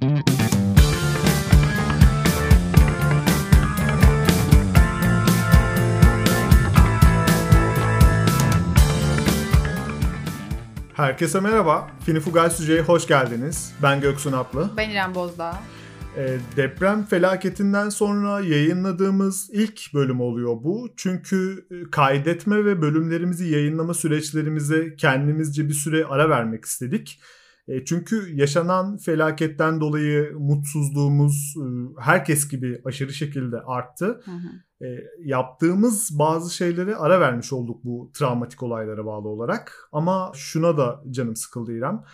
Herkese merhaba. Finifugal Süce'ye hoş geldiniz. Ben Göksun Aplı. Ben İrem Bozdağ. E, deprem felaketinden sonra yayınladığımız ilk bölüm oluyor bu. Çünkü e, kaydetme ve bölümlerimizi yayınlama süreçlerimize kendimizce bir süre ara vermek istedik. E, çünkü yaşanan felaketten dolayı mutsuzluğumuz e, herkes gibi aşırı şekilde arttı. Hı hı. E, yaptığımız bazı şeyleri ara vermiş olduk bu travmatik olaylara bağlı olarak. Ama şuna da canım sıkıldı İrem.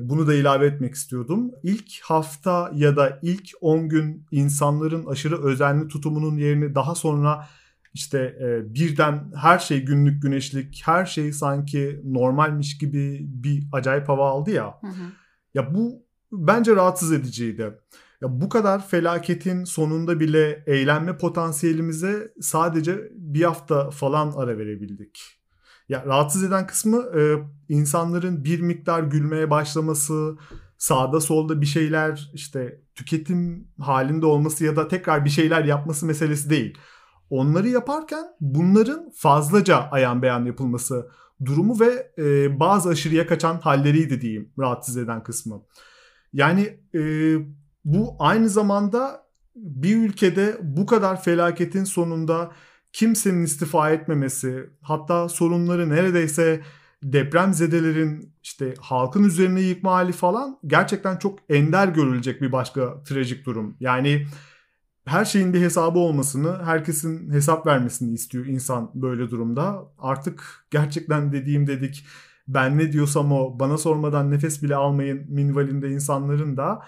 Bunu da ilave etmek istiyordum. İlk hafta ya da ilk 10 gün insanların aşırı özenli tutumunun yerini daha sonra işte e, birden her şey günlük güneşlik, her şey sanki normalmiş gibi bir acayip hava aldı ya. Hı hı. Ya bu bence rahatsız ediciydi. Ya bu kadar felaketin sonunda bile eğlenme potansiyelimize sadece bir hafta falan ara verebildik. Ya rahatsız eden kısmı e, insanların bir miktar gülmeye başlaması, sağda solda bir şeyler işte tüketim halinde olması ya da tekrar bir şeyler yapması meselesi değil. Onları yaparken bunların fazlaca ayan beyan yapılması durumu ve e, bazı aşırıya kaçan halleriydi diyeyim rahatsız eden kısmı. Yani e, bu aynı zamanda bir ülkede bu kadar felaketin sonunda kimsenin istifa etmemesi, hatta sorunları neredeyse deprem zedelerin işte halkın üzerine yıkma hali falan gerçekten çok ender görülecek bir başka trajik durum. Yani her şeyin bir hesabı olmasını, herkesin hesap vermesini istiyor insan böyle durumda. Artık gerçekten dediğim dedik ben ne diyorsam o bana sormadan nefes bile almayın minvalinde insanların da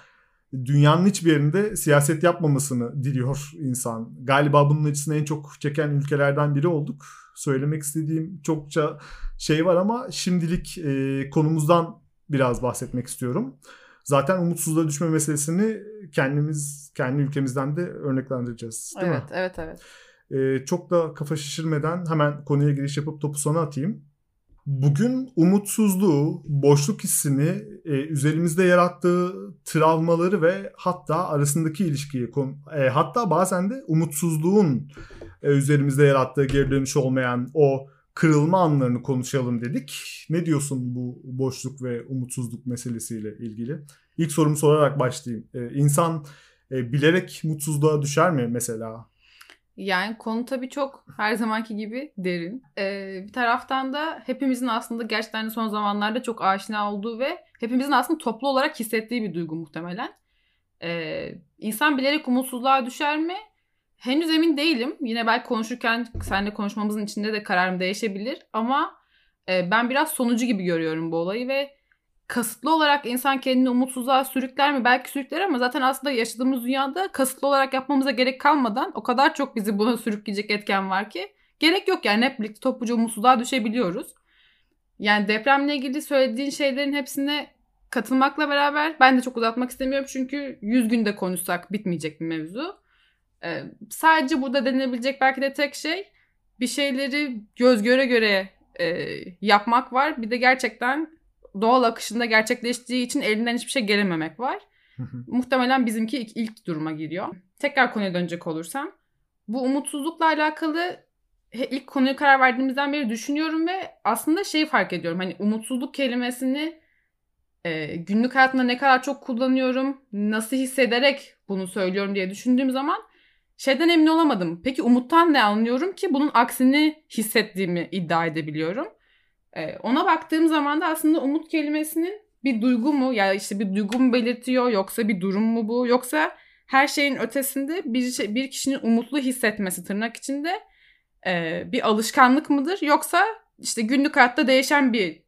dünyanın hiçbir yerinde siyaset yapmamasını diliyor insan. Galiba bunun açısını en çok çeken ülkelerden biri olduk. Söylemek istediğim çokça şey var ama şimdilik e, konumuzdan biraz bahsetmek istiyorum. Zaten umutsuzluğa düşme meselesini kendimiz kendi ülkemizden de örneklendireceğiz. Değil evet, mi? evet, evet. Ee, çok da kafa şişirmeden hemen konuya giriş yapıp topu sona atayım. Bugün umutsuzluğu, boşluk hissini, e, üzerimizde yarattığı travmaları ve hatta arasındaki ilişkiyi, e, hatta bazen de umutsuzluğun e, üzerimizde yarattığı geri dönüş olmayan o kırılma anlarını konuşalım dedik. Ne diyorsun bu boşluk ve umutsuzluk meselesiyle ilgili? İlk sorumu sorarak başlayayım. Ee, insan e, bilerek mutsuzluğa düşer mi mesela? Yani konu tabii çok her zamanki gibi derin. Ee, bir taraftan da hepimizin aslında gerçekten son zamanlarda çok aşina olduğu ve hepimizin aslında toplu olarak hissettiği bir duygu muhtemelen. Ee, insan bilerek umutsuzluğa düşer mi? Henüz emin değilim. Yine belki konuşurken seninle konuşmamızın içinde de kararım değişebilir. Ama e, ben biraz sonucu gibi görüyorum bu olayı ve kasıtlı olarak insan kendini umutsuzluğa sürükler mi? Belki sürükler ama zaten aslında yaşadığımız dünyada kasıtlı olarak yapmamıza gerek kalmadan o kadar çok bizi buna sürükleyecek etken var ki gerek yok yani hep birlikte topluca umutsuzluğa düşebiliyoruz. Yani depremle ilgili söylediğin şeylerin hepsine katılmakla beraber ben de çok uzatmak istemiyorum çünkü 100 günde konuşsak bitmeyecek bir mevzu. Ee, sadece burada denilebilecek belki de tek şey bir şeyleri göz göre göre e, yapmak var. Bir de gerçekten doğal akışında gerçekleştiği için elinden hiçbir şey gelememek var. Muhtemelen bizimki ilk, ilk duruma giriyor. Tekrar konuya dönecek olursam. Bu umutsuzlukla alakalı ilk konuya karar verdiğimizden beri düşünüyorum ve aslında şeyi fark ediyorum. Hani umutsuzluk kelimesini e, günlük hayatımda ne kadar çok kullanıyorum, nasıl hissederek bunu söylüyorum diye düşündüğüm zaman şeyden emin olamadım. Peki umuttan ne anlıyorum ki bunun aksini hissettiğimi iddia edebiliyorum. Ee, ona baktığım zaman da aslında umut kelimesinin bir duygu mu ya işte bir duygu mu belirtiyor yoksa bir durum mu bu yoksa her şeyin ötesinde bir şey, bir kişinin umutlu hissetmesi tırnak içinde e, bir alışkanlık mıdır yoksa işte günlük hayatta değişen bir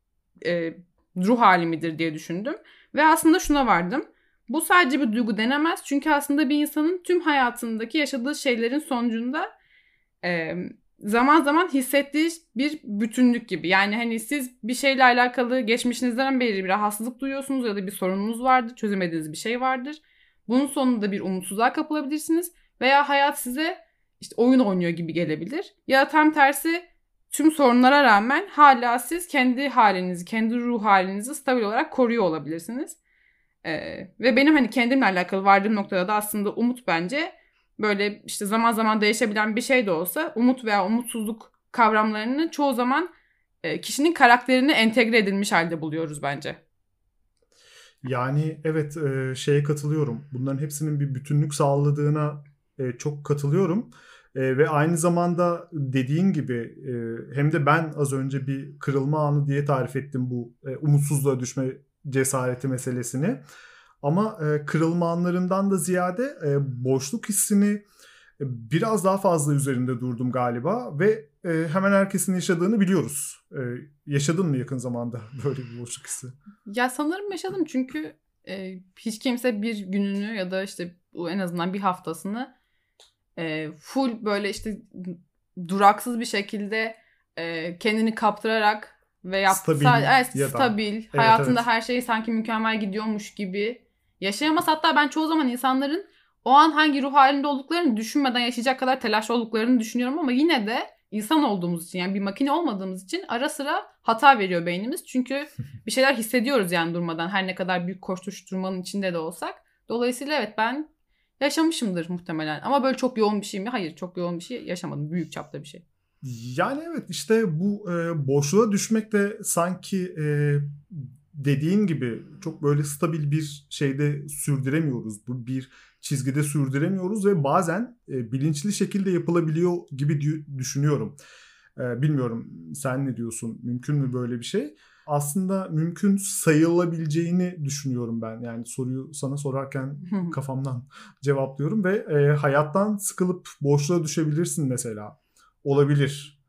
e, ruh hali midir diye düşündüm ve aslında şuna vardım. Bu sadece bir duygu denemez çünkü aslında bir insanın tüm hayatındaki yaşadığı şeylerin sonucunda e, zaman zaman hissettiği bir bütünlük gibi. Yani hani siz bir şeyle alakalı geçmişinizden beri bir rahatsızlık duyuyorsunuz ya da bir sorununuz vardır, çözemediğiniz bir şey vardır. Bunun sonunda bir umutsuzluğa kapılabilirsiniz veya hayat size işte oyun oynuyor gibi gelebilir. Ya tam tersi tüm sorunlara rağmen hala siz kendi halinizi, kendi ruh halinizi stabil olarak koruyor olabilirsiniz. Ee, ve benim hani kendimle alakalı vardığım noktada da aslında umut bence böyle işte zaman zaman değişebilen bir şey de olsa umut veya umutsuzluk kavramlarını çoğu zaman e, kişinin karakterine entegre edilmiş halde buluyoruz bence. Yani evet e, şeye katılıyorum. Bunların hepsinin bir bütünlük sağladığına e, çok katılıyorum. E, ve aynı zamanda dediğin gibi hem de ben az önce bir kırılma anı diye tarif ettim bu umutsuzluğa düşme cesareti meselesini. Ama kırılma anlarından da ziyade boşluk hissini biraz daha fazla üzerinde durdum galiba ve e, hemen herkesin yaşadığını biliyoruz. E, yaşadın mı yakın zamanda böyle bir boşluk hissi? Ya sanırım yaşadım çünkü e, hiç kimse bir gününü ya da işte en azından bir haftasını e, full böyle işte duraksız bir şekilde e, kendini kaptırarak ve yaptığı stabil, evet, stabil evet, hayatında evet. her şey sanki mükemmel gidiyormuş gibi yaşayamaz. Hatta ben çoğu zaman insanların o an hangi ruh halinde olduklarını düşünmeden yaşayacak kadar telaşlı olduklarını düşünüyorum ama yine de insan olduğumuz için yani bir makine olmadığımız için ara sıra hata veriyor beynimiz. Çünkü bir şeyler hissediyoruz yani durmadan her ne kadar büyük koşturmanın içinde de olsak. Dolayısıyla evet ben yaşamışımdır muhtemelen. Ama böyle çok yoğun bir şey mi? Hayır çok yoğun bir şey yaşamadım. Büyük çapta bir şey. Yani evet işte bu e, boşluğa düşmek de sanki e, dediğin gibi çok böyle stabil bir şeyde sürdüremiyoruz. Bu bir çizgide sürdüremiyoruz ve bazen e, bilinçli şekilde yapılabiliyor gibi düşünüyorum. E, bilmiyorum sen ne diyorsun? Mümkün mü böyle bir şey? Aslında mümkün sayılabileceğini düşünüyorum ben. Yani soruyu sana sorarken kafamdan cevaplıyorum ve e, hayattan sıkılıp boşluğa düşebilirsin mesela. Olabilir.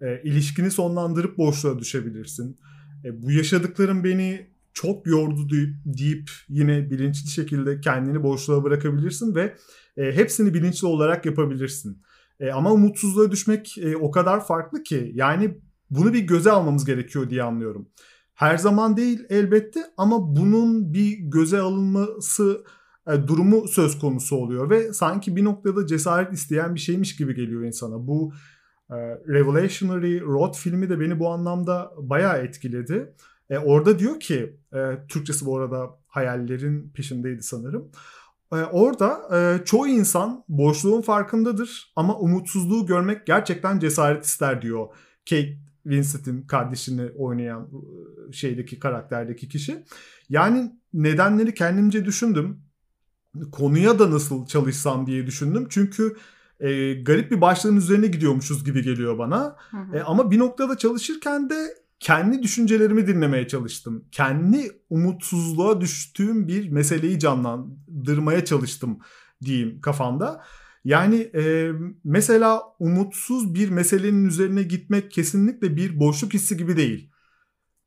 E, ilişkini sonlandırıp boşluğa düşebilirsin. E, bu yaşadıklarım beni çok yordu deyip yine bilinçli şekilde kendini boşluğa bırakabilirsin ve e, hepsini bilinçli olarak yapabilirsin. E, ama umutsuzluğa düşmek e, o kadar farklı ki yani bunu bir göze almamız gerekiyor diye anlıyorum. Her zaman değil elbette ama bunun bir göze alınması e, durumu söz konusu oluyor ve sanki bir noktada cesaret isteyen bir şeymiş gibi geliyor insana. Bu e, Revolutionary Road filmi de beni bu anlamda bayağı etkiledi. E, orada diyor ki, e, Türkçesi bu arada hayallerin peşindeydi sanırım. E, orada e, çoğu insan boşluğun farkındadır ama umutsuzluğu görmek gerçekten cesaret ister diyor. Kate Winslet'in kardeşini oynayan e, şeydeki karakterdeki kişi. Yani nedenleri kendimce düşündüm. Konuya da nasıl çalışsam diye düşündüm. Çünkü e, garip bir başlığın üzerine gidiyormuşuz gibi geliyor bana. Hı hı. E, ama bir noktada çalışırken de kendi düşüncelerimi dinlemeye çalıştım. Kendi umutsuzluğa düştüğüm bir meseleyi canlandırmaya çalıştım diyeyim kafamda. Yani e, mesela umutsuz bir meselenin üzerine gitmek kesinlikle bir boşluk hissi gibi değil.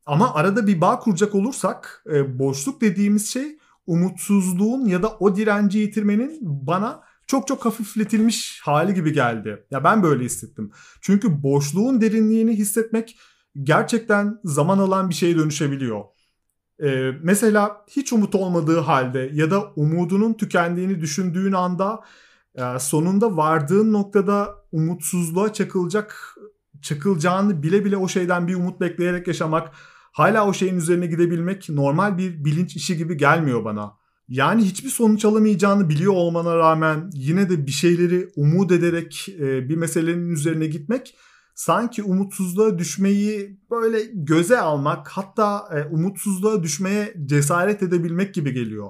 Ama arada bir bağ kuracak olursak e, boşluk dediğimiz şey umutsuzluğun ya da o direnci yitirmenin bana çok çok hafifletilmiş hali gibi geldi. Ya ben böyle hissettim. Çünkü boşluğun derinliğini hissetmek gerçekten zaman alan bir şeye dönüşebiliyor. Ee, mesela hiç umut olmadığı halde ya da umudunun tükendiğini düşündüğün anda e, sonunda vardığın noktada umutsuzluğa çakılacak çakılacağını bile bile o şeyden bir umut bekleyerek yaşamak hala o şeyin üzerine gidebilmek normal bir bilinç işi gibi gelmiyor bana. Yani hiçbir sonuç alamayacağını biliyor olmana rağmen yine de bir şeyleri umut ederek e, bir meselenin üzerine gitmek sanki umutsuzluğa düşmeyi böyle göze almak hatta e, umutsuzluğa düşmeye cesaret edebilmek gibi geliyor.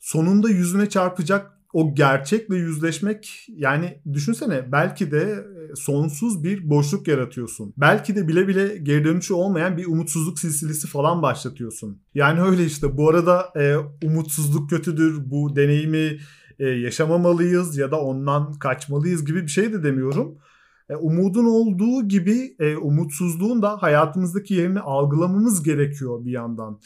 Sonunda yüzüne çarpacak o gerçekle yüzleşmek yani düşünsene belki de e, sonsuz bir boşluk yaratıyorsun. Belki de bile bile geri dönüşü olmayan bir umutsuzluk silsilesi falan başlatıyorsun. Yani öyle işte bu arada e, umutsuzluk kötüdür bu deneyimi e, yaşamamalıyız ya da ondan kaçmalıyız gibi bir şey de demiyorum. E, umudun olduğu gibi e, umutsuzluğun da hayatımızdaki yerini algılamamız gerekiyor bir yandan.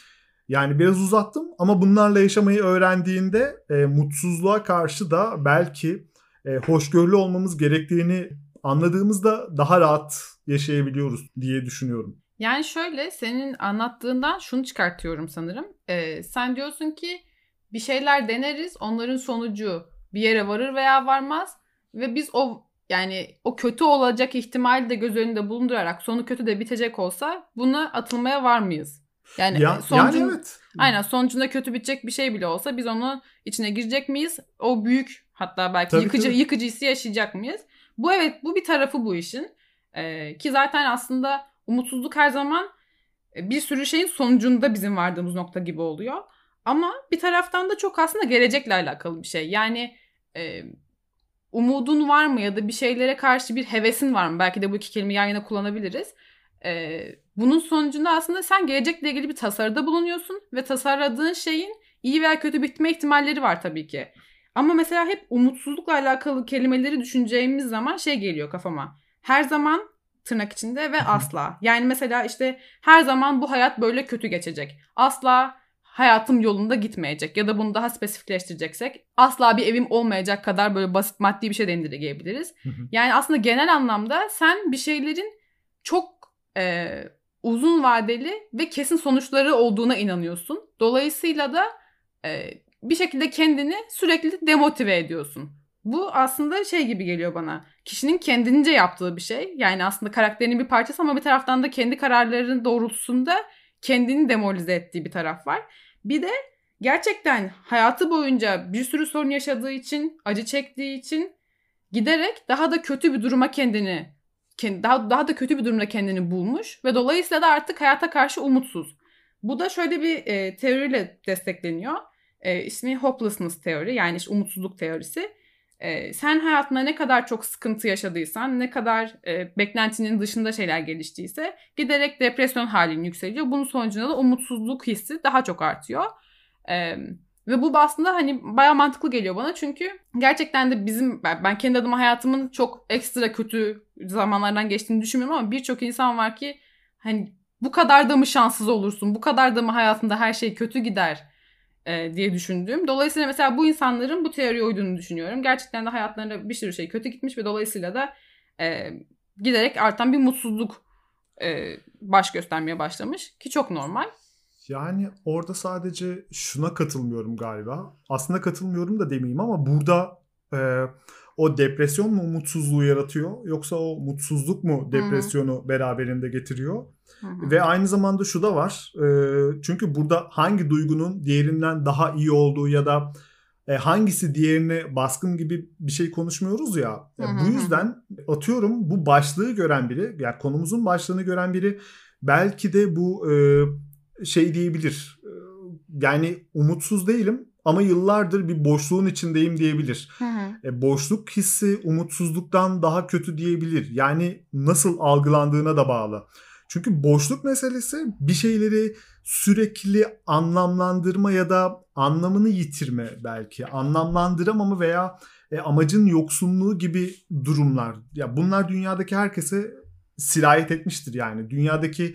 Yani biraz uzattım ama bunlarla yaşamayı öğrendiğinde e, mutsuzluğa karşı da belki e, hoşgörülü olmamız gerektiğini anladığımızda daha rahat yaşayabiliyoruz diye düşünüyorum. Yani şöyle senin anlattığından şunu çıkartıyorum sanırım. Ee, sen diyorsun ki bir şeyler deneriz onların sonucu bir yere varır veya varmaz ve biz o yani o kötü olacak ihtimali de göz önünde bulundurarak sonu kötü de bitecek olsa buna atılmaya var mıyız? Yani Ya, sonucun, yani evet. aynen sonucunda kötü bitecek bir şey bile olsa biz onu içine girecek miyiz? O büyük hatta belki Tabii, yıkıcı tabii. yıkıcı hissi yaşayacak mıyız? Bu evet bu bir tarafı bu işin. Ee, ki zaten aslında umutsuzluk her zaman e, bir sürü şeyin sonucunda bizim vardığımız nokta gibi oluyor. Ama bir taraftan da çok aslında gelecekle alakalı bir şey. Yani e, umudun var mı ya da bir şeylere karşı bir hevesin var mı? Belki de bu iki kelimeyi yan yana kullanabiliriz. E, bunun sonucunda aslında sen gelecekle ilgili bir tasarıda bulunuyorsun ve tasarladığın şeyin iyi veya kötü bitme ihtimalleri var tabii ki. Ama mesela hep umutsuzlukla alakalı kelimeleri düşüneceğimiz zaman şey geliyor kafama. Her zaman tırnak içinde ve asla. Yani mesela işte her zaman bu hayat böyle kötü geçecek. Asla hayatım yolunda gitmeyecek. Ya da bunu daha spesifikleştireceksek asla bir evim olmayacak kadar böyle basit maddi bir şey de indirgeyebiliriz. Yani aslında genel anlamda sen bir şeylerin çok e, uzun vadeli ve kesin sonuçları olduğuna inanıyorsun. Dolayısıyla da e, bir şekilde kendini sürekli demotive ediyorsun. Bu aslında şey gibi geliyor bana. Kişinin kendince yaptığı bir şey. Yani aslında karakterinin bir parçası ama bir taraftan da kendi kararlarının doğrultusunda kendini demoralize ettiği bir taraf var. Bir de gerçekten hayatı boyunca bir sürü sorun yaşadığı için, acı çektiği için giderek daha da kötü bir duruma kendini kend- daha daha da kötü bir durumda kendini bulmuş ve dolayısıyla da artık hayata karşı umutsuz. Bu da şöyle bir e, teoriyle destekleniyor. E, ismi hopelessness teori yani işte umutsuzluk teorisi. E, sen hayatında ne kadar çok sıkıntı yaşadıysan, ne kadar e, beklentinin dışında şeyler geliştiyse giderek depresyon halin yükseliyor. Bunun sonucunda da umutsuzluk hissi daha çok artıyor. E, ve bu aslında hani baya mantıklı geliyor bana çünkü gerçekten de bizim ben kendi adıma hayatımın çok ekstra kötü zamanlardan geçtiğini düşünmüyorum ama birçok insan var ki hani bu kadar da mı şanssız olursun? Bu kadar da mı hayatında her şey kötü gider? e, diye düşündüğüm. Dolayısıyla mesela bu insanların bu teoriye uyduğunu düşünüyorum. Gerçekten de hayatlarında bir sürü şey kötü gitmiş ve dolayısıyla da e, giderek artan bir mutsuzluk e, baş göstermeye başlamış ki çok normal. Yani orada sadece şuna katılmıyorum galiba. Aslında katılmıyorum da demeyeyim ama burada e, o depresyon mu mutsuzluğu yaratıyor yoksa o mutsuzluk mu depresyonu beraberinde getiriyor? Hı. Ve aynı zamanda şu da var. E, çünkü burada hangi duygunun diğerinden daha iyi olduğu ya da e, hangisi diğerine baskın gibi bir şey konuşmuyoruz ya. E, Hı hı bu yüzden atıyorum bu başlığı gören biri, yani konumuzun başlığını gören biri belki de bu e, şey diyebilir. E, Yani umutsuz değilim ama yıllardır bir boşluğun içindeyim diyebilir. Hı hı. E, boşluk hissi umutsuzluktan daha kötü diyebilir. Yani nasıl algılandığına da bağlı. Çünkü boşluk meselesi bir şeyleri sürekli anlamlandırma ya da anlamını yitirme belki. Anlamlandıramama veya e, amacın yoksunluğu gibi durumlar. Ya bunlar dünyadaki herkese sirayet etmiştir yani. Dünyadaki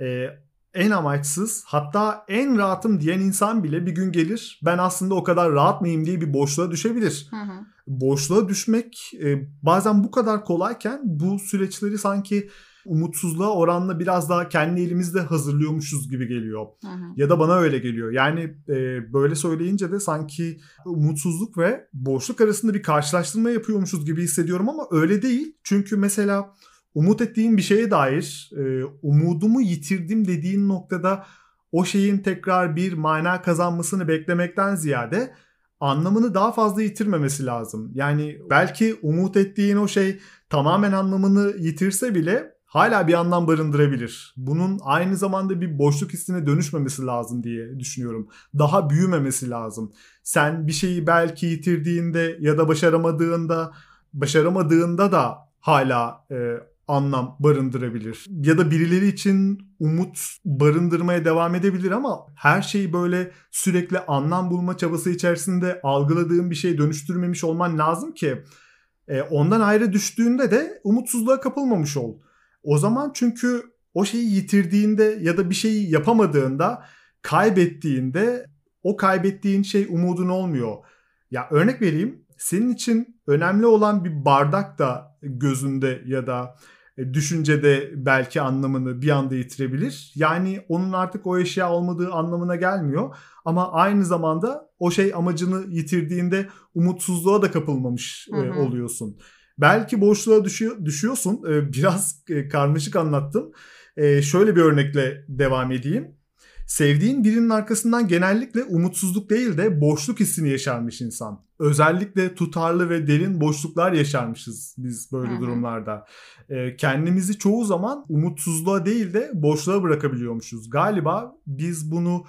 e, en amaçsız hatta en rahatım diyen insan bile bir gün gelir ben aslında o kadar rahat mıyım diye bir boşluğa düşebilir. Hı hı. Boşluğa düşmek e, bazen bu kadar kolayken bu süreçleri sanki umutsuzluğa oranla biraz daha kendi elimizde hazırlıyormuşuz gibi geliyor. Hı hı. Ya da bana öyle geliyor. Yani e, böyle söyleyince de sanki umutsuzluk ve boşluk arasında bir karşılaştırma yapıyormuşuz gibi hissediyorum ama öyle değil. Çünkü mesela umut ettiğin bir şeye dair e, umudumu yitirdim dediğin noktada o şeyin tekrar bir mana kazanmasını beklemekten ziyade anlamını daha fazla yitirmemesi lazım. Yani belki umut ettiğin o şey tamamen anlamını yitirse bile hala bir anlam barındırabilir. Bunun aynı zamanda bir boşluk hissine dönüşmemesi lazım diye düşünüyorum. Daha büyümemesi lazım. Sen bir şeyi belki yitirdiğinde ya da başaramadığında, başaramadığında da hala e, anlam barındırabilir. Ya da birileri için umut barındırmaya devam edebilir ama her şeyi böyle sürekli anlam bulma çabası içerisinde algıladığın bir şey dönüştürmemiş olman lazım ki e, ondan ayrı düştüğünde de umutsuzluğa kapılmamış ol. O zaman çünkü o şeyi yitirdiğinde ya da bir şeyi yapamadığında kaybettiğinde o kaybettiğin şey umudun olmuyor. Ya örnek vereyim. Senin için önemli olan bir bardak da gözünde ya da düşüncede belki anlamını bir anda yitirebilir. Yani onun artık o eşya olmadığı anlamına gelmiyor. Ama aynı zamanda o şey amacını yitirdiğinde umutsuzluğa da kapılmamış e, Hı hı. oluyorsun. Belki boşluğa düşüyor, düşüyorsun. E, Biraz e, karmaşık anlattım. E, Şöyle bir örnekle devam edeyim. sevdiğin birinin arkasından genellikle umutsuzluk değil de boşluk hissini yaşarmış insan. Özellikle tutarlı ve derin boşluklar yaşarmışız biz böyle Hı-hı. durumlarda. Ee, kendimizi çoğu zaman umutsuzluğa değil de boşluğa bırakabiliyormuşuz. Galiba biz bunu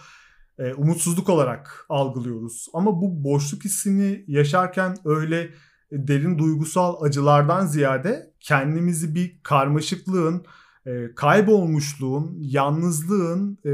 e, umutsuzluk olarak algılıyoruz. Ama bu boşluk hissini yaşarken öyle derin duygusal acılardan ziyade kendimizi bir karmaşıklığın, e, kaybolmuşluğun, yalnızlığın e,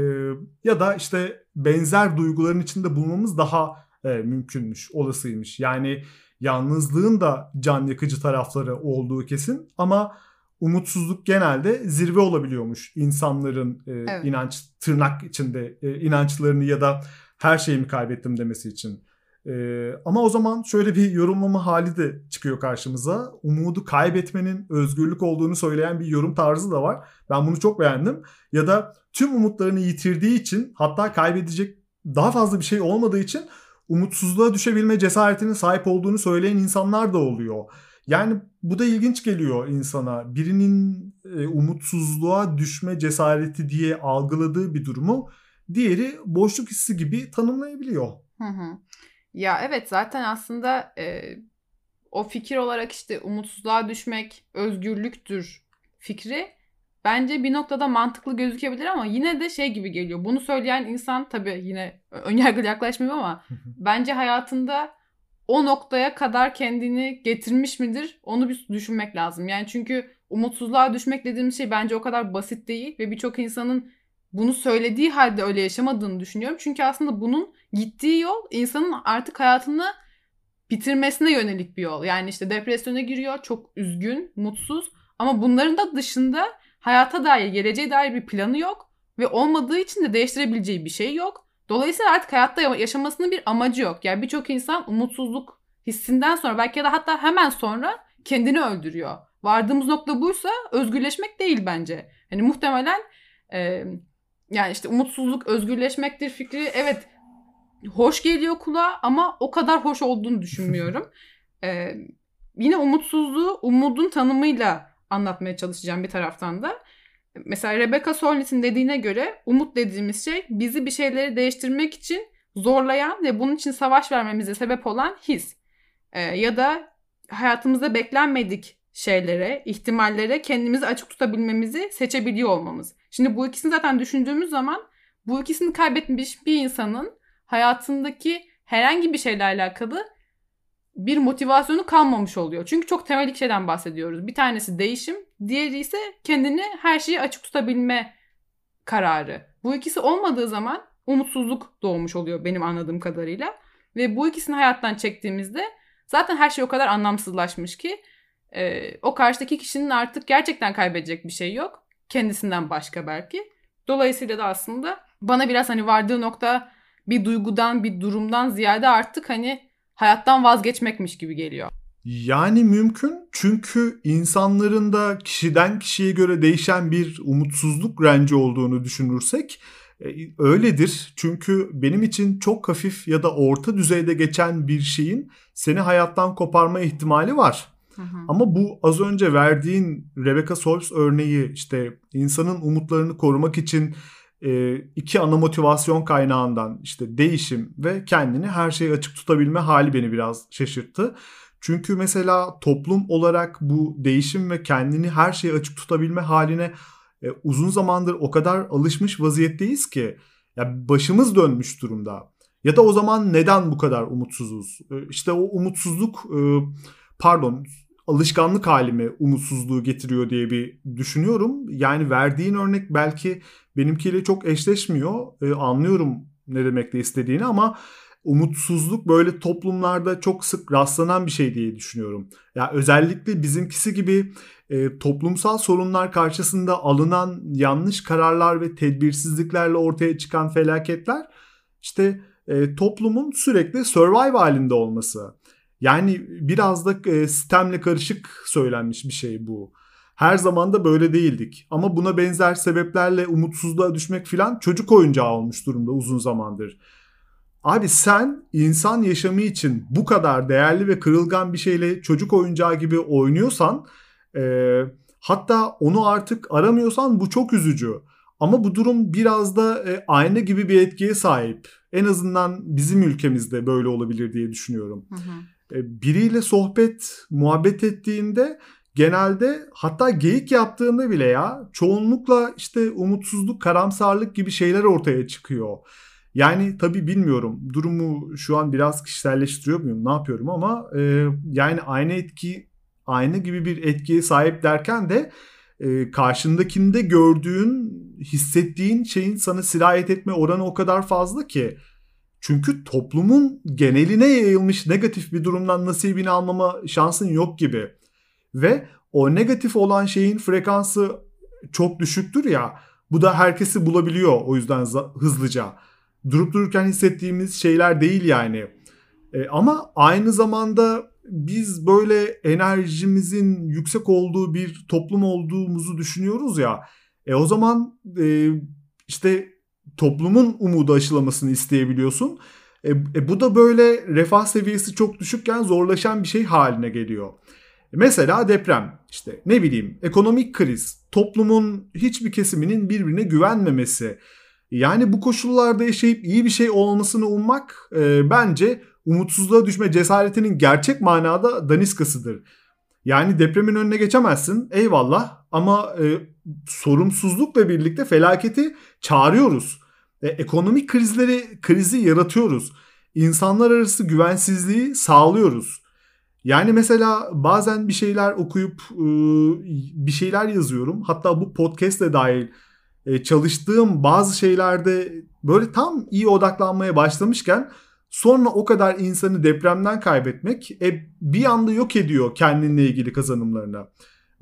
ya da işte benzer duyguların içinde bulmamız daha e, mümkünmüş, olasıymış. Yani yalnızlığın da can yakıcı tarafları olduğu kesin ama umutsuzluk genelde zirve olabiliyormuş insanların e, evet. inanç tırnak içinde e, inançlarını ya da her şeyimi kaybettim demesi için. Ee, ama o zaman şöyle bir yorumlama hali de çıkıyor karşımıza. Umudu kaybetmenin özgürlük olduğunu söyleyen bir yorum tarzı da var. Ben bunu çok beğendim. Ya da tüm umutlarını yitirdiği için hatta kaybedecek daha fazla bir şey olmadığı için umutsuzluğa düşebilme cesaretine sahip olduğunu söyleyen insanlar da oluyor. Yani bu da ilginç geliyor insana. Birinin e, umutsuzluğa düşme cesareti diye algıladığı bir durumu diğeri boşluk hissi gibi tanımlayabiliyor. Hı hı. Ya evet zaten aslında e, o fikir olarak işte umutsuzluğa düşmek özgürlüktür fikri bence bir noktada mantıklı gözükebilir ama yine de şey gibi geliyor. Bunu söyleyen insan tabii yine önyargılı yaklaşmıyor ama bence hayatında o noktaya kadar kendini getirmiş midir onu bir düşünmek lazım. Yani çünkü umutsuzluğa düşmek dediğimiz şey bence o kadar basit değil ve birçok insanın bunu söylediği halde öyle yaşamadığını düşünüyorum. Çünkü aslında bunun gittiği yol insanın artık hayatını bitirmesine yönelik bir yol. Yani işte depresyona giriyor, çok üzgün, mutsuz ama bunların da dışında hayata dair, geleceğe dair bir planı yok ve olmadığı için de değiştirebileceği bir şey yok. Dolayısıyla artık hayatta yaşamasının bir amacı yok. Yani birçok insan umutsuzluk hissinden sonra belki ya da hatta hemen sonra kendini öldürüyor. Vardığımız nokta buysa özgürleşmek değil bence. Hani muhtemelen e, yani işte umutsuzluk özgürleşmektir fikri evet hoş geliyor kulağa ama o kadar hoş olduğunu düşünmüyorum. ee, yine umutsuzluğu umudun tanımıyla anlatmaya çalışacağım bir taraftan da. Mesela Rebecca Solnit'in dediğine göre umut dediğimiz şey bizi bir şeyleri değiştirmek için zorlayan ve bunun için savaş vermemize sebep olan his. Ee, ya da hayatımızda beklenmedik şeylere, ihtimallere kendimizi açık tutabilmemizi seçebiliyor olmamız. Şimdi bu ikisini zaten düşündüğümüz zaman bu ikisini kaybetmiş bir insanın hayatındaki herhangi bir şeyle alakalı bir motivasyonu kalmamış oluyor. Çünkü çok temel iki şeyden bahsediyoruz. Bir tanesi değişim, diğeri ise kendini her şeyi açık tutabilme kararı. Bu ikisi olmadığı zaman umutsuzluk doğmuş oluyor benim anladığım kadarıyla. Ve bu ikisini hayattan çektiğimizde zaten her şey o kadar anlamsızlaşmış ki e, o karşıdaki kişinin artık gerçekten kaybedecek bir şey yok. Kendisinden başka belki. Dolayısıyla da aslında bana biraz hani vardığı nokta bir duygudan, bir durumdan ziyade artık hani hayattan vazgeçmekmiş gibi geliyor. Yani mümkün çünkü insanların da kişiden kişiye göre değişen bir umutsuzluk renci olduğunu düşünürsek e, öyledir. Çünkü benim için çok hafif ya da orta düzeyde geçen bir şeyin seni hayattan koparma ihtimali var. Hı hı. Ama bu az önce verdiğin Rebecca Solms örneği işte insanın umutlarını korumak için iki ana motivasyon kaynağından işte değişim ve kendini her şeyi açık tutabilme hali beni biraz şaşırttı. Çünkü mesela toplum olarak bu değişim ve kendini her şeyi açık tutabilme haline e, uzun zamandır o kadar alışmış vaziyetteyiz ki ya başımız dönmüş durumda. Ya da o zaman neden bu kadar umutsuzuz? E, işte o umutsuzluk e, pardon alışkanlık halime umutsuzluğu getiriyor diye bir düşünüyorum. Yani verdiğin örnek belki benimkiyle çok eşleşmiyor. E, anlıyorum ne demekle istediğini ama umutsuzluk böyle toplumlarda çok sık rastlanan bir şey diye düşünüyorum. Ya yani özellikle bizimkisi gibi e, toplumsal sorunlar karşısında alınan yanlış kararlar ve tedbirsizliklerle ortaya çıkan felaketler işte e, toplumun sürekli survive halinde olması. Yani biraz da e, sistemle karışık söylenmiş bir şey bu. Her zaman da böyle değildik. Ama buna benzer sebeplerle umutsuzluğa düşmek filan çocuk oyuncağı olmuş durumda uzun zamandır. Abi sen insan yaşamı için bu kadar değerli ve kırılgan bir şeyle çocuk oyuncağı gibi oynuyorsan e, hatta onu artık aramıyorsan bu çok üzücü. Ama bu durum biraz da e, ayna gibi bir etkiye sahip. En azından bizim ülkemizde böyle olabilir diye düşünüyorum. Hı hı. E, biriyle sohbet, muhabbet ettiğinde genelde hatta geyik yaptığında bile ya çoğunlukla işte umutsuzluk, karamsarlık gibi şeyler ortaya çıkıyor. Yani tabii bilmiyorum durumu şu an biraz kişiselleştiriyor muyum ne yapıyorum ama e, yani aynı etki aynı gibi bir etkiye sahip derken de e, karşındakinde gördüğün hissettiğin şeyin sana sirayet etme oranı o kadar fazla ki çünkü toplumun geneline yayılmış negatif bir durumdan nasibini almama şansın yok gibi. Ve o negatif olan şeyin frekansı çok düşüktür ya. Bu da herkesi bulabiliyor o yüzden hızlıca. Durup dururken hissettiğimiz şeyler değil yani. E, ama aynı zamanda biz böyle enerjimizin yüksek olduğu bir toplum olduğumuzu düşünüyoruz ya. E o zaman e, işte toplumun umudu aşılamasını isteyebiliyorsun. E, e, bu da böyle refah seviyesi çok düşükken zorlaşan bir şey haline geliyor. Mesela deprem, işte ne bileyim ekonomik kriz, toplumun hiçbir kesiminin birbirine güvenmemesi. Yani bu koşullarda yaşayıp iyi bir şey olmasını ummak e, bence umutsuzluğa düşme cesaretinin gerçek manada daniskasıdır. Yani depremin önüne geçemezsin eyvallah ama e, sorumsuzlukla birlikte felaketi çağırıyoruz. E, ekonomik krizleri krizi yaratıyoruz. İnsanlar arası güvensizliği sağlıyoruz. Yani mesela bazen bir şeyler okuyup e, bir şeyler yazıyorum. Hatta bu podcast de dahil e, çalıştığım bazı şeylerde böyle tam iyi odaklanmaya başlamışken sonra o kadar insanı depremden kaybetmek e, bir anda yok ediyor kendinle ilgili kazanımlarını.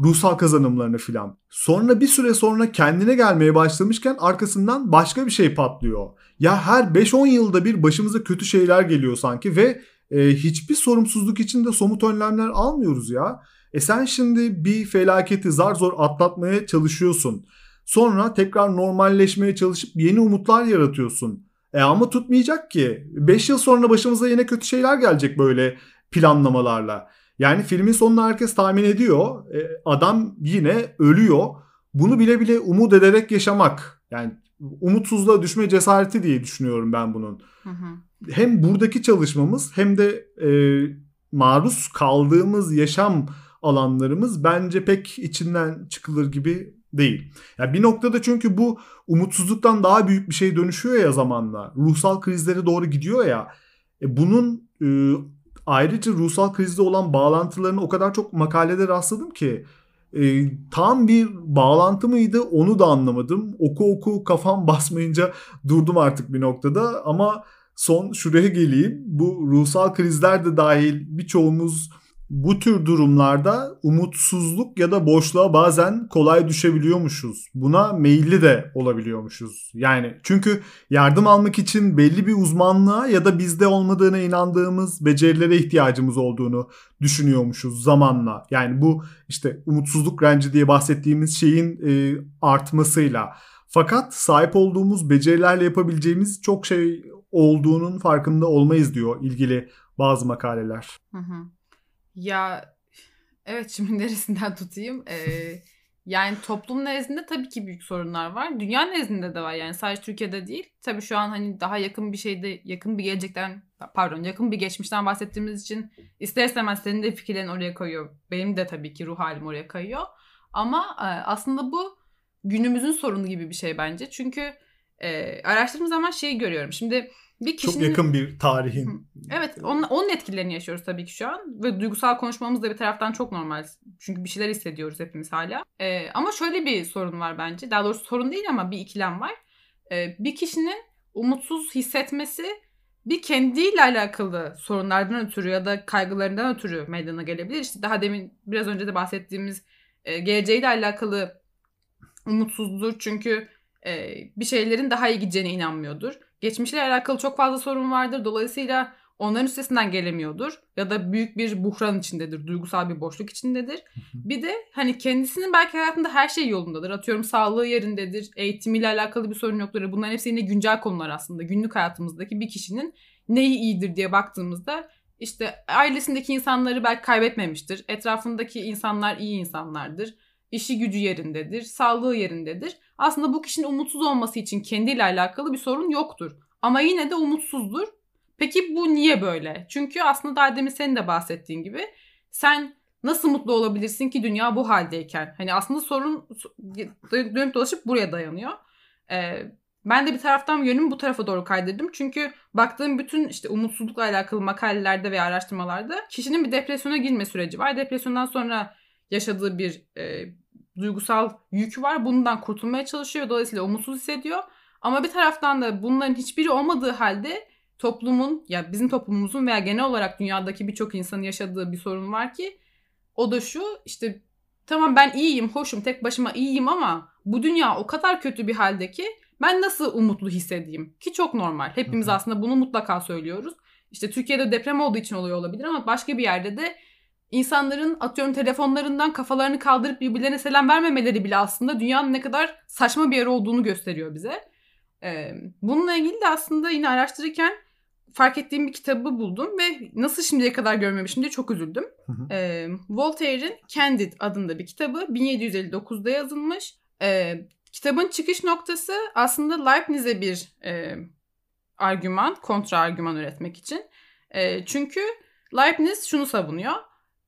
Ruhsal kazanımlarını filan. Sonra bir süre sonra kendine gelmeye başlamışken arkasından başka bir şey patlıyor. Ya her 5-10 yılda bir başımıza kötü şeyler geliyor sanki ve e, hiçbir sorumsuzluk için de somut önlemler almıyoruz ya. E sen şimdi bir felaketi zar zor atlatmaya çalışıyorsun. Sonra tekrar normalleşmeye çalışıp yeni umutlar yaratıyorsun. E ama tutmayacak ki. 5 yıl sonra başımıza yine kötü şeyler gelecek böyle planlamalarla. Yani filmin sonunu herkes tahmin ediyor. E, adam yine ölüyor. Bunu bile bile umut ederek yaşamak. Yani umutsuzluğa düşme cesareti diye düşünüyorum ben bunun. Hı hı. Hem buradaki çalışmamız hem de e, maruz kaldığımız yaşam alanlarımız bence pek içinden çıkılır gibi değil. Yani bir noktada çünkü bu umutsuzluktan daha büyük bir şey dönüşüyor ya zamanla. Ruhsal krizlere doğru gidiyor ya. E bunun e, ayrıca ruhsal krizde olan bağlantılarını o kadar çok makalede rastladım ki e, tam bir bağlantı mıydı onu da anlamadım. Oku oku kafam basmayınca durdum artık bir noktada ama son şuraya geleyim. Bu ruhsal krizler de dahil birçoğumuz bu tür durumlarda umutsuzluk ya da boşluğa bazen kolay düşebiliyormuşuz. Buna meyilli de olabiliyormuşuz. Yani çünkü yardım almak için belli bir uzmanlığa ya da bizde olmadığına inandığımız becerilere ihtiyacımız olduğunu düşünüyormuşuz zamanla. Yani bu işte umutsuzluk renci diye bahsettiğimiz şeyin e, artmasıyla. Fakat sahip olduğumuz becerilerle yapabileceğimiz çok şey olduğunun farkında olmayız diyor ilgili bazı makaleler. Hı hı. Ya evet şimdi neresinden tutayım? Ee, yani toplum nezdinde tabii ki büyük sorunlar var. Dünya nezdinde de var yani sadece Türkiye'de değil. Tabii şu an hani daha yakın bir şeyde yakın bir gelecekten pardon yakın bir geçmişten bahsettiğimiz için ister istemez senin de fikirlerin oraya koyuyor. Benim de tabii ki ruh halim oraya kayıyor. Ama e, aslında bu günümüzün sorunu gibi bir şey bence. Çünkü e, araştırdığım zaman şeyi görüyorum. Şimdi bir kişinin... Çok yakın bir tarihin. Evet onun, onun etkilerini yaşıyoruz tabii ki şu an. Ve duygusal konuşmamız da bir taraftan çok normal. Çünkü bir şeyler hissediyoruz hepimiz hala. Ee, ama şöyle bir sorun var bence. Daha doğrusu sorun değil ama bir ikilem var. Ee, bir kişinin umutsuz hissetmesi bir kendiyle alakalı sorunlardan ötürü ya da kaygılarından ötürü meydana gelebilir. İşte daha demin biraz önce de bahsettiğimiz e, geleceğiyle alakalı umutsuzdur. Çünkü e, bir şeylerin daha iyi gideceğine inanmıyordur geçmişle alakalı çok fazla sorun vardır. Dolayısıyla onların üstesinden gelemiyordur. Ya da büyük bir buhran içindedir. Duygusal bir boşluk içindedir. bir de hani kendisinin belki hayatında her şey yolundadır. Atıyorum sağlığı yerindedir. Eğitimiyle alakalı bir sorun yoktur. Bunların hepsi yine güncel konular aslında. Günlük hayatımızdaki bir kişinin neyi iyidir diye baktığımızda işte ailesindeki insanları belki kaybetmemiştir. Etrafındaki insanlar iyi insanlardır. İşi gücü yerindedir, sağlığı yerindedir. Aslında bu kişinin umutsuz olması için kendiyle alakalı bir sorun yoktur. Ama yine de umutsuzdur. Peki bu niye böyle? Çünkü aslında daha demin senin de bahsettiğin gibi sen nasıl mutlu olabilirsin ki dünya bu haldeyken? Hani aslında sorun dönüp dolaşıp buraya dayanıyor. Ee, ben de bir taraftan yönümü bu tarafa doğru kaydırdım. Çünkü baktığım bütün işte umutsuzlukla alakalı makalelerde veya araştırmalarda kişinin bir depresyona girme süreci var. Depresyondan sonra yaşadığı bir e, duygusal yük var. Bundan kurtulmaya çalışıyor. Dolayısıyla umutsuz hissediyor. Ama bir taraftan da bunların hiçbiri olmadığı halde toplumun ya bizim toplumumuzun veya genel olarak dünyadaki birçok insanın yaşadığı bir sorun var ki o da şu işte tamam ben iyiyim, hoşum, tek başıma iyiyim ama bu dünya o kadar kötü bir halde ki ben nasıl umutlu hissedeyim? Ki çok normal. Hepimiz aslında bunu mutlaka söylüyoruz. İşte Türkiye'de deprem olduğu için oluyor olabilir ama başka bir yerde de insanların atıyorum telefonlarından kafalarını kaldırıp birbirlerine selam vermemeleri bile aslında dünyanın ne kadar saçma bir yer olduğunu gösteriyor bize. Ee, bununla ilgili de aslında yine araştırırken fark ettiğim bir kitabı buldum ve nasıl şimdiye kadar görmemişim diye çok üzüldüm. Ee, Voltaire'in Candid adında bir kitabı 1759'da yazılmış. Ee, kitabın çıkış noktası aslında Leibniz'e bir e, argüman, kontra argüman üretmek için. E, çünkü Leibniz şunu savunuyor.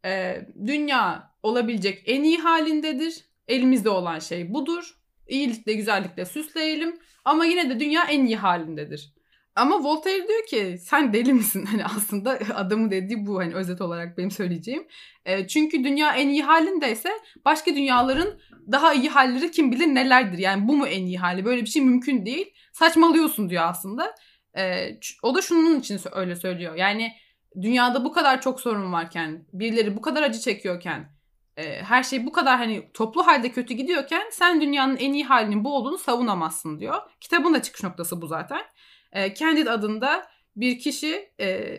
E, dünya olabilecek en iyi halindedir. Elimizde olan şey budur. İyilikle, güzellikle süsleyelim. Ama yine de dünya en iyi halindedir. Ama Voltaire diyor ki sen deli misin? Hani aslında adamı dediği bu hani özet olarak benim söyleyeceğim. E, çünkü dünya en iyi halindeyse başka dünyaların daha iyi halleri kim bilir nelerdir. Yani bu mu en iyi hali? Böyle bir şey mümkün değil. Saçmalıyorsun diyor aslında. E, o da şunun için öyle söylüyor. Yani dünyada bu kadar çok sorun varken, birileri bu kadar acı çekiyorken, e, her şey bu kadar hani toplu halde kötü gidiyorken sen dünyanın en iyi halinin bu olduğunu savunamazsın diyor. Kitabın da çıkış noktası bu zaten. E, Candid adında bir kişi e,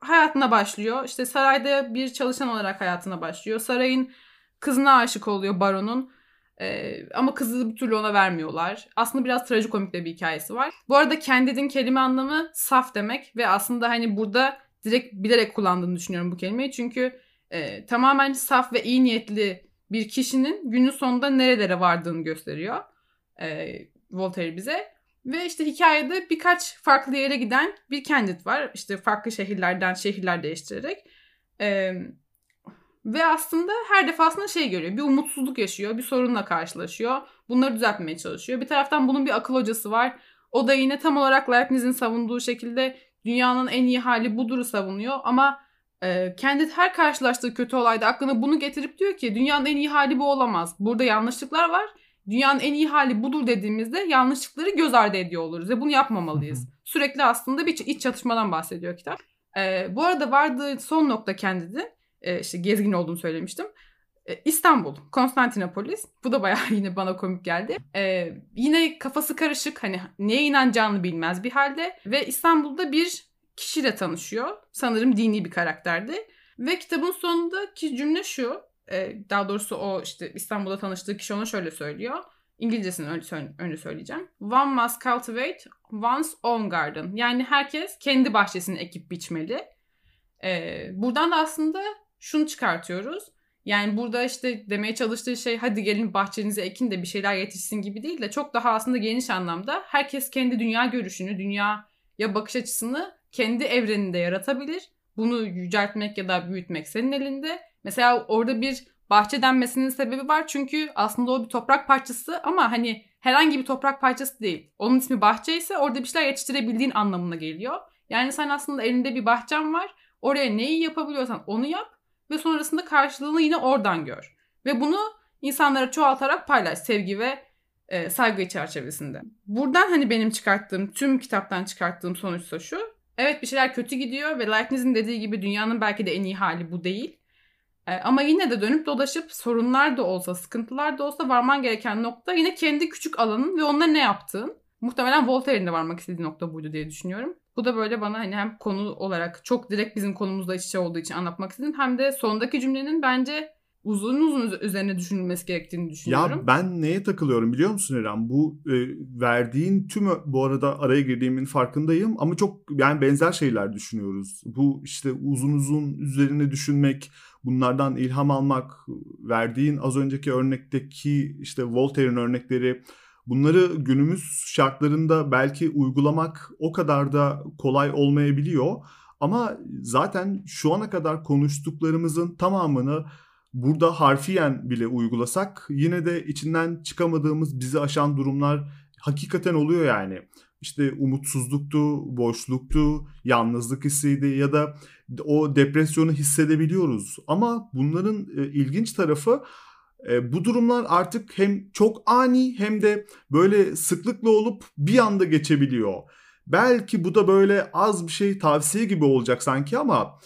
hayatına başlıyor. İşte sarayda bir çalışan olarak hayatına başlıyor. Sarayın kızına aşık oluyor baronun. Ee, ama kızı bir türlü ona vermiyorlar. Aslında biraz trajikomik de bir hikayesi var. Bu arada Candid'in kelime anlamı saf demek ve aslında hani burada direkt bilerek kullandığını düşünüyorum bu kelimeyi. Çünkü e, tamamen saf ve iyi niyetli bir kişinin günün sonunda nerelere vardığını gösteriyor. E, Voltaire bize. Ve işte hikayede birkaç farklı yere giden bir Candid var. İşte farklı şehirlerden şehirler değiştirerek. Ee, ve aslında her defasında şey görüyor. Bir umutsuzluk yaşıyor. Bir sorunla karşılaşıyor. Bunları düzeltmeye çalışıyor. Bir taraftan bunun bir akıl hocası var. O da yine tam olarak Leibniz'in savunduğu şekilde dünyanın en iyi hali budur'u savunuyor. Ama e, Candid her karşılaştığı kötü olayda aklına bunu getirip diyor ki dünyanın en iyi hali bu olamaz. Burada yanlışlıklar var dünyanın en iyi hali budur dediğimizde yanlışlıkları göz ardı ediyor oluruz ve bunu yapmamalıyız. Sürekli aslında bir iç çatışmadan bahsediyor kitap. Ee, bu arada vardığı son nokta kendisi, e, işte gezgin olduğunu söylemiştim. E, İstanbul, Konstantinopolis. Bu da bayağı yine bana komik geldi. E, yine kafası karışık hani neye inanacağını bilmez bir halde. Ve İstanbul'da bir kişiyle tanışıyor. Sanırım dini bir karakterdi. Ve kitabın sonundaki cümle şu daha doğrusu o işte İstanbul'da tanıştığı kişi ona şöyle söylüyor. İngilizcesini önce, söyleyeceğim. One must cultivate one's own garden. Yani herkes kendi bahçesini ekip biçmeli. Ee, buradan da aslında şunu çıkartıyoruz. Yani burada işte demeye çalıştığı şey hadi gelin bahçenize ekin de bir şeyler yetişsin gibi değil de çok daha aslında geniş anlamda herkes kendi dünya görüşünü, dünya ya bakış açısını kendi evreninde yaratabilir. Bunu yüceltmek ya da büyütmek senin elinde Mesela orada bir bahçe denmesinin sebebi var çünkü aslında o bir toprak parçası ama hani herhangi bir toprak parçası değil. Onun ismi bahçe ise orada bir şeyler yetiştirebildiğin anlamına geliyor. Yani sen aslında elinde bir bahçen var. Oraya neyi yapabiliyorsan onu yap ve sonrasında karşılığını yine oradan gör. Ve bunu insanlara çoğaltarak paylaş sevgi ve e, saygı çerçevesinde. Buradan hani benim çıkarttığım, tüm kitaptan çıkarttığım sonuçsa şu. Evet bir şeyler kötü gidiyor ve Leibniz'in dediği gibi dünyanın belki de en iyi hali bu değil. E, ama yine de dönüp dolaşıp sorunlar da olsa, sıkıntılar da olsa varman gereken nokta yine kendi küçük alanın ve onunla ne yaptığın. Muhtemelen Voltaire'in de varmak istediği nokta buydu diye düşünüyorum. Bu da böyle bana hani hem konu olarak çok direkt bizim konumuzla iç içe olduğu için anlatmak istedim. Hem de sondaki cümlenin bence uzun uzun üzerine düşünülmesi gerektiğini düşünüyorum. Ya ben neye takılıyorum biliyor musun İrem? Bu e, verdiğin tüm bu arada araya girdiğimin farkındayım ama çok yani benzer şeyler düşünüyoruz. Bu işte uzun uzun üzerine düşünmek, bunlardan ilham almak, verdiğin az önceki örnekteki işte Voltaire'in örnekleri bunları günümüz şartlarında belki uygulamak o kadar da kolay olmayabiliyor. Ama zaten şu ana kadar konuştuklarımızın tamamını burada harfiyen bile uygulasak yine de içinden çıkamadığımız bizi aşan durumlar hakikaten oluyor yani. İşte umutsuzluktu, boşluktu, yalnızlık hissiydi ya da o depresyonu hissedebiliyoruz. Ama bunların e, ilginç tarafı e, bu durumlar artık hem çok ani hem de böyle sıklıkla olup bir anda geçebiliyor. Belki bu da böyle az bir şey tavsiye gibi olacak sanki ama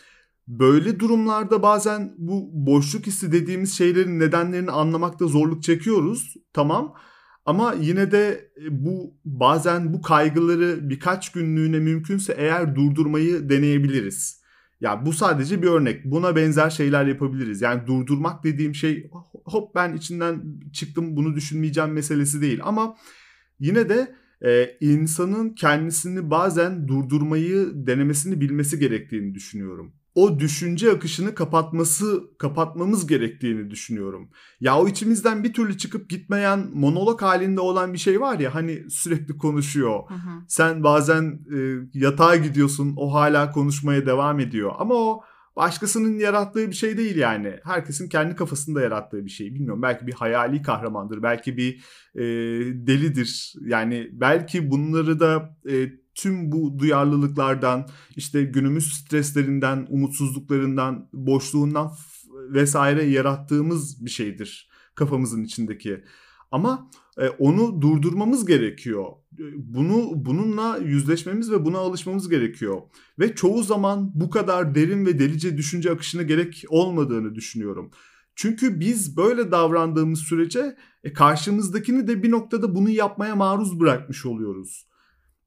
böyle durumlarda bazen bu boşluk hissi dediğimiz şeylerin nedenlerini anlamakta zorluk çekiyoruz. Tamam. Ama yine de e, bu bazen bu kaygıları birkaç günlüğüne mümkünse eğer durdurmayı deneyebiliriz. Ya bu sadece bir örnek. Buna benzer şeyler yapabiliriz. Yani durdurmak dediğim şey hop ben içinden çıktım bunu düşünmeyeceğim meselesi değil. Ama yine de e, insanın kendisini bazen durdurmayı denemesini bilmesi gerektiğini düşünüyorum o düşünce akışını kapatması kapatmamız gerektiğini düşünüyorum. Ya o içimizden bir türlü çıkıp gitmeyen monolog halinde olan bir şey var ya hani sürekli konuşuyor. Hı hı. Sen bazen e, yatağa gidiyorsun o hala konuşmaya devam ediyor. Ama o başkasının yarattığı bir şey değil yani. Herkesin kendi kafasında yarattığı bir şey. Bilmiyorum belki bir hayali kahramandır. Belki bir e, delidir. Yani belki bunları da e, tüm bu duyarlılıklardan, işte günümüz streslerinden, umutsuzluklarından, boşluğundan vesaire yarattığımız bir şeydir kafamızın içindeki. Ama e, onu durdurmamız gerekiyor. E, bunu bununla yüzleşmemiz ve buna alışmamız gerekiyor. Ve çoğu zaman bu kadar derin ve delice düşünce akışına gerek olmadığını düşünüyorum. Çünkü biz böyle davrandığımız sürece e, karşımızdakini de bir noktada bunu yapmaya maruz bırakmış oluyoruz.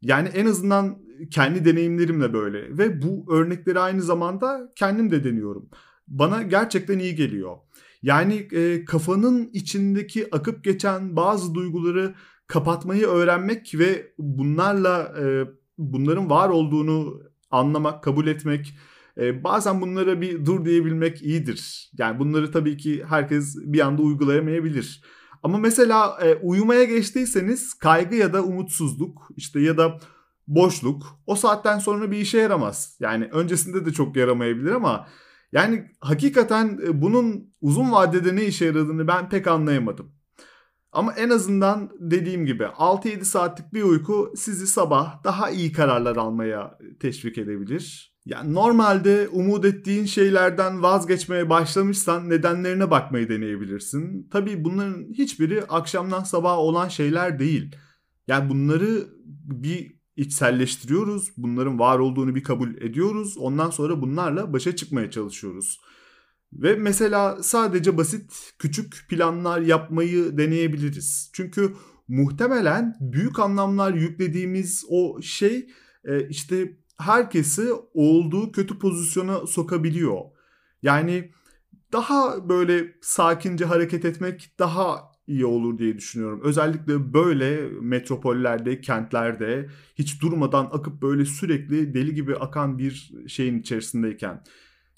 Yani en azından kendi deneyimlerimle böyle ve bu örnekleri aynı zamanda kendim de deniyorum. Bana gerçekten iyi geliyor. Yani e, kafanın içindeki akıp geçen bazı duyguları kapatmayı öğrenmek ve bunlarla e, bunların var olduğunu anlamak, kabul etmek, e, bazen bunlara bir dur diyebilmek iyidir. Yani bunları tabii ki herkes bir anda uygulayamayabilir. Ama mesela e, uyumaya geçtiyseniz kaygı ya da umutsuzluk işte ya da boşluk o saatten sonra bir işe yaramaz. Yani öncesinde de çok yaramayabilir ama yani hakikaten e, bunun uzun vadede ne işe yaradığını ben pek anlayamadım. Ama en azından dediğim gibi 6-7 saatlik bir uyku sizi sabah daha iyi kararlar almaya teşvik edebilir. Yani normalde umut ettiğin şeylerden vazgeçmeye başlamışsan nedenlerine bakmayı deneyebilirsin. Tabii bunların hiçbiri akşamdan sabaha olan şeyler değil. Yani bunları bir içselleştiriyoruz. Bunların var olduğunu bir kabul ediyoruz. Ondan sonra bunlarla başa çıkmaya çalışıyoruz. Ve mesela sadece basit küçük planlar yapmayı deneyebiliriz. Çünkü muhtemelen büyük anlamlar yüklediğimiz o şey e, işte herkesi olduğu kötü pozisyona sokabiliyor. Yani daha böyle sakince hareket etmek daha iyi olur diye düşünüyorum. Özellikle böyle metropollerde, kentlerde hiç durmadan akıp böyle sürekli deli gibi akan bir şeyin içerisindeyken.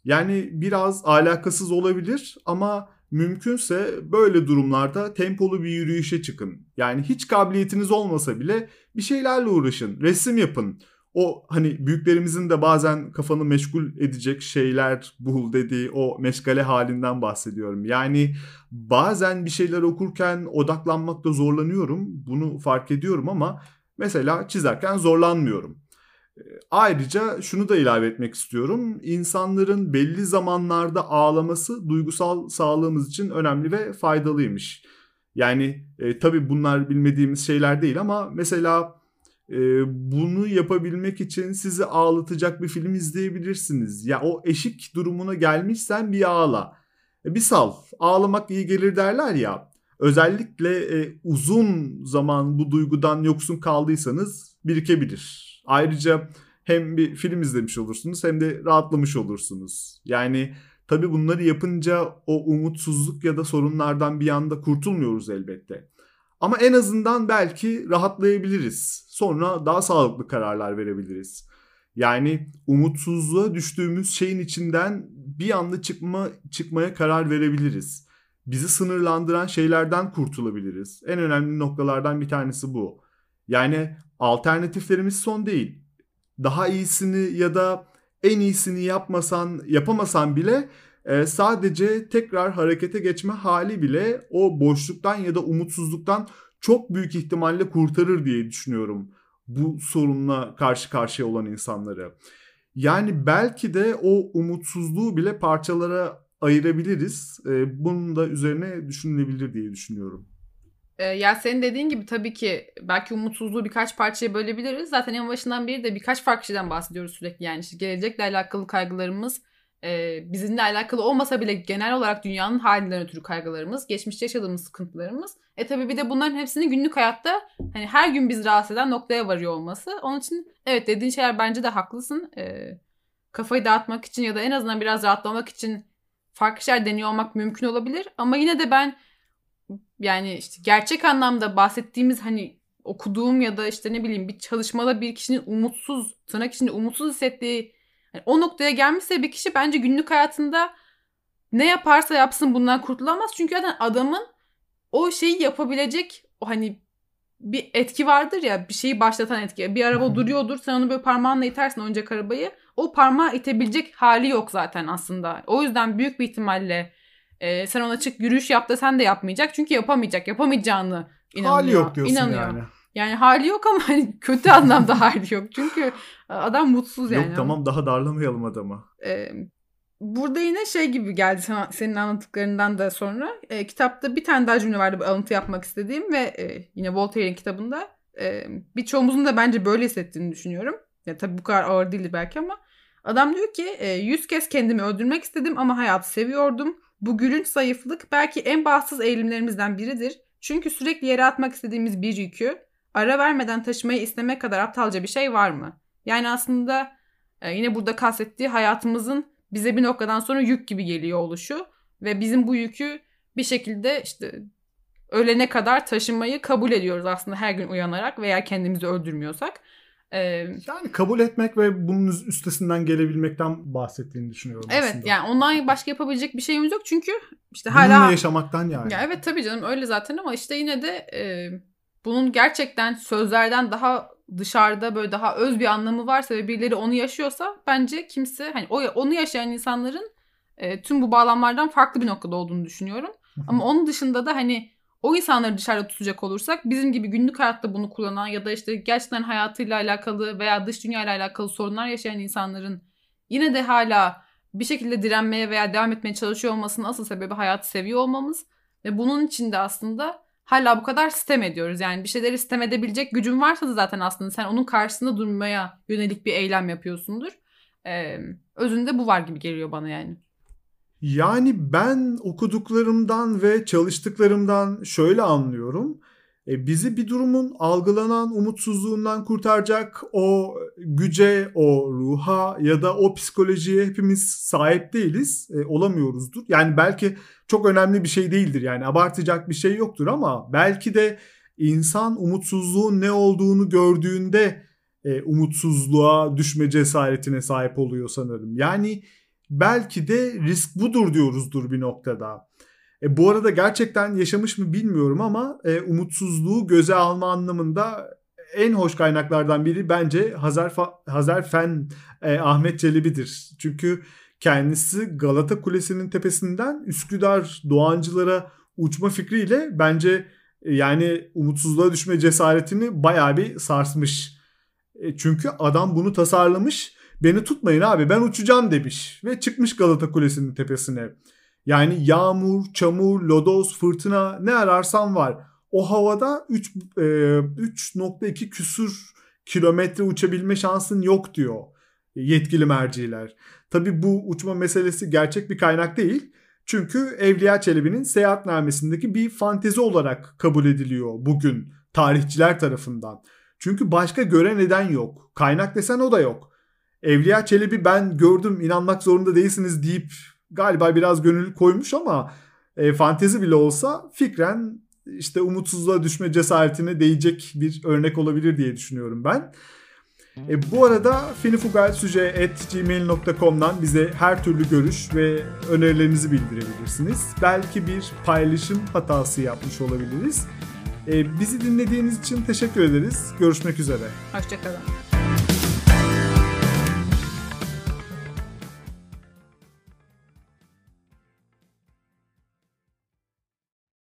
Yani biraz alakasız olabilir ama mümkünse böyle durumlarda tempolu bir yürüyüşe çıkın. Yani hiç kabiliyetiniz olmasa bile bir şeylerle uğraşın, resim yapın o hani büyüklerimizin de bazen kafanı meşgul edecek şeyler bul dediği o meşgale halinden bahsediyorum. Yani bazen bir şeyler okurken odaklanmakta zorlanıyorum. Bunu fark ediyorum ama mesela çizerken zorlanmıyorum. Ee, ayrıca şunu da ilave etmek istiyorum. İnsanların belli zamanlarda ağlaması duygusal sağlığımız için önemli ve faydalıymış. Yani e, tabii bunlar bilmediğimiz şeyler değil ama mesela bunu yapabilmek için sizi ağlatacak bir film izleyebilirsiniz. Ya o eşik durumuna gelmişsen bir ağla. E, bir sal. Ağlamak iyi gelir derler ya. Özellikle e, uzun zaman bu duygudan yoksun kaldıysanız birikebilir. Ayrıca hem bir film izlemiş olursunuz hem de rahatlamış olursunuz. Yani Tabii bunları yapınca o umutsuzluk ya da sorunlardan bir anda kurtulmuyoruz elbette. Ama en azından belki rahatlayabiliriz. Sonra daha sağlıklı kararlar verebiliriz. Yani umutsuzluğa düştüğümüz şeyin içinden bir anda çıkma çıkmaya karar verebiliriz. Bizi sınırlandıran şeylerden kurtulabiliriz. En önemli noktalardan bir tanesi bu. Yani alternatiflerimiz son değil. Daha iyisini ya da en iyisini yapmasan, yapamasan bile e, sadece tekrar harekete geçme hali bile o boşluktan ya da umutsuzluktan çok büyük ihtimalle kurtarır diye düşünüyorum bu sorunla karşı karşıya olan insanları. Yani belki de o umutsuzluğu bile parçalara ayırabiliriz. E, bunun da üzerine düşünülebilir diye düşünüyorum. E, ya senin dediğin gibi tabii ki belki umutsuzluğu birkaç parçaya bölebiliriz. Zaten en başından beri de birkaç farklı şeyden bahsediyoruz sürekli. Yani işte gelecekle alakalı kaygılarımız, e, bizimle alakalı olmasa bile genel olarak dünyanın halinden ötürü kaygılarımız, geçmişte yaşadığımız sıkıntılarımız. E tabii bir de bunların hepsini günlük hayatta hani her gün biz rahatsız eden noktaya varıyor olması. Onun için evet dediğin şeyler bence de haklısın. E, kafayı dağıtmak için ya da en azından biraz rahatlamak için farklı şeyler deniyor olmak mümkün olabilir. Ama yine de ben yani işte gerçek anlamda bahsettiğimiz hani okuduğum ya da işte ne bileyim bir çalışmada bir kişinin umutsuz, tırnak içinde umutsuz hissettiği yani o noktaya gelmişse bir kişi bence günlük hayatında ne yaparsa yapsın bundan kurtulamaz. Çünkü zaten adamın o şeyi yapabilecek o hani bir etki vardır ya bir şeyi başlatan etki. Bir araba duruyordur sen onu böyle parmağınla itersin oyuncak arabayı. O parmağı itebilecek hali yok zaten aslında. O yüzden büyük bir ihtimalle e, sen ona çık yürüyüş yap da sen de yapmayacak. Çünkü yapamayacak. Yapamayacağını inanıyor. Hali yok diyorsun inanıyor. yani. Yani hali yok ama hani kötü anlamda hali yok. Çünkü adam mutsuz yani. Yok tamam daha darlamayalım adamı. Ee, burada yine şey gibi geldi senin anlattıklarından da sonra. E, kitapta bir tane daha cümle vardı bir alıntı yapmak istediğim ve e, yine Voltaire'in kitabında e, birçoğumuzun da bence böyle hissettiğini düşünüyorum. Ya tabii bu kadar ağır değildir belki ama adam diyor ki e, yüz kez kendimi öldürmek istedim ama hayatı seviyordum. Bu gülünç zayıflık belki en bahtsız eğilimlerimizden biridir. Çünkü sürekli yere atmak istediğimiz bir yükü ara vermeden taşımayı istemek kadar aptalca bir şey var mı? Yani aslında e, yine burada kastettiği hayatımızın bize bir noktadan sonra yük gibi geliyor oluşu ve bizim bu yükü bir şekilde işte ölene kadar taşımayı kabul ediyoruz aslında her gün uyanarak veya kendimizi öldürmüyorsak. Ee, yani kabul etmek ve bunun üstesinden gelebilmekten bahsettiğini düşünüyorum evet, aslında. yani ondan başka yapabilecek bir şeyimiz yok çünkü işte Bununla hala yaşamaktan yani. ya evet tabii canım öyle zaten ama işte yine de e, bunun gerçekten sözlerden daha dışarıda böyle daha öz bir anlamı varsa ve birileri onu yaşıyorsa bence kimse hani o onu yaşayan insanların e, tüm bu bağlamlardan farklı bir noktada olduğunu düşünüyorum. Ama onun dışında da hani o insanları dışarıda tutacak olursak bizim gibi günlük hayatta bunu kullanan ya da işte gerçekten hayatıyla alakalı veya dış dünya ile alakalı sorunlar yaşayan insanların yine de hala bir şekilde direnmeye veya devam etmeye çalışıyor olmasının asıl sebebi hayatı seviyor olmamız. Ve bunun için de aslında hala bu kadar sistem ediyoruz. Yani bir şeyleri sistem edebilecek gücün varsa da zaten aslında sen onun karşısında durmaya yönelik bir eylem yapıyorsundur. Ee, özünde bu var gibi geliyor bana yani. Yani ben okuduklarımdan ve çalıştıklarımdan şöyle anlıyorum. E, bizi bir durumun algılanan umutsuzluğundan kurtaracak o güce, o ruha ya da o psikolojiye hepimiz sahip değiliz, e, olamıyoruzdur. Yani belki çok önemli bir şey değildir yani abartacak bir şey yoktur ama belki de insan umutsuzluğun ne olduğunu gördüğünde e, umutsuzluğa düşme cesaretine sahip oluyor sanırım. Yani belki de risk budur diyoruzdur bir noktada. E, bu arada gerçekten yaşamış mı bilmiyorum ama e, umutsuzluğu göze alma anlamında en hoş kaynaklardan biri bence Hazar, Hazar Fen e, Ahmet Çelebi'dir. Çünkü kendisi Galata Kulesi'nin tepesinden Üsküdar Doğancılara uçma fikriyle bence e, yani umutsuzluğa düşme cesaretini bayağı bir sarsmış. E, çünkü adam bunu tasarlamış. Beni tutmayın abi ben uçacağım demiş ve çıkmış Galata Kulesi'nin tepesine. Yani yağmur, çamur, lodos, fırtına ne ararsan var. O havada 3 e, 3.2 küsür kilometre uçabilme şansın yok diyor yetkili merciler. Tabi bu uçma meselesi gerçek bir kaynak değil. Çünkü Evliya Çelebi'nin seyahatnamesindeki bir fantezi olarak kabul ediliyor bugün tarihçiler tarafından. Çünkü başka göre neden yok. Kaynak desen o da yok. Evliya Çelebi ben gördüm inanmak zorunda değilsiniz deyip galiba biraz gönül koymuş ama e, fantezi bile olsa fikren işte umutsuzluğa düşme cesaretine değecek bir örnek olabilir diye düşünüyorum ben. E, bu arada finifugalsuje.gmail.com'dan bize her türlü görüş ve önerilerinizi bildirebilirsiniz. Belki bir paylaşım hatası yapmış olabiliriz. E, bizi dinlediğiniz için teşekkür ederiz. Görüşmek üzere. Hoşçakalın.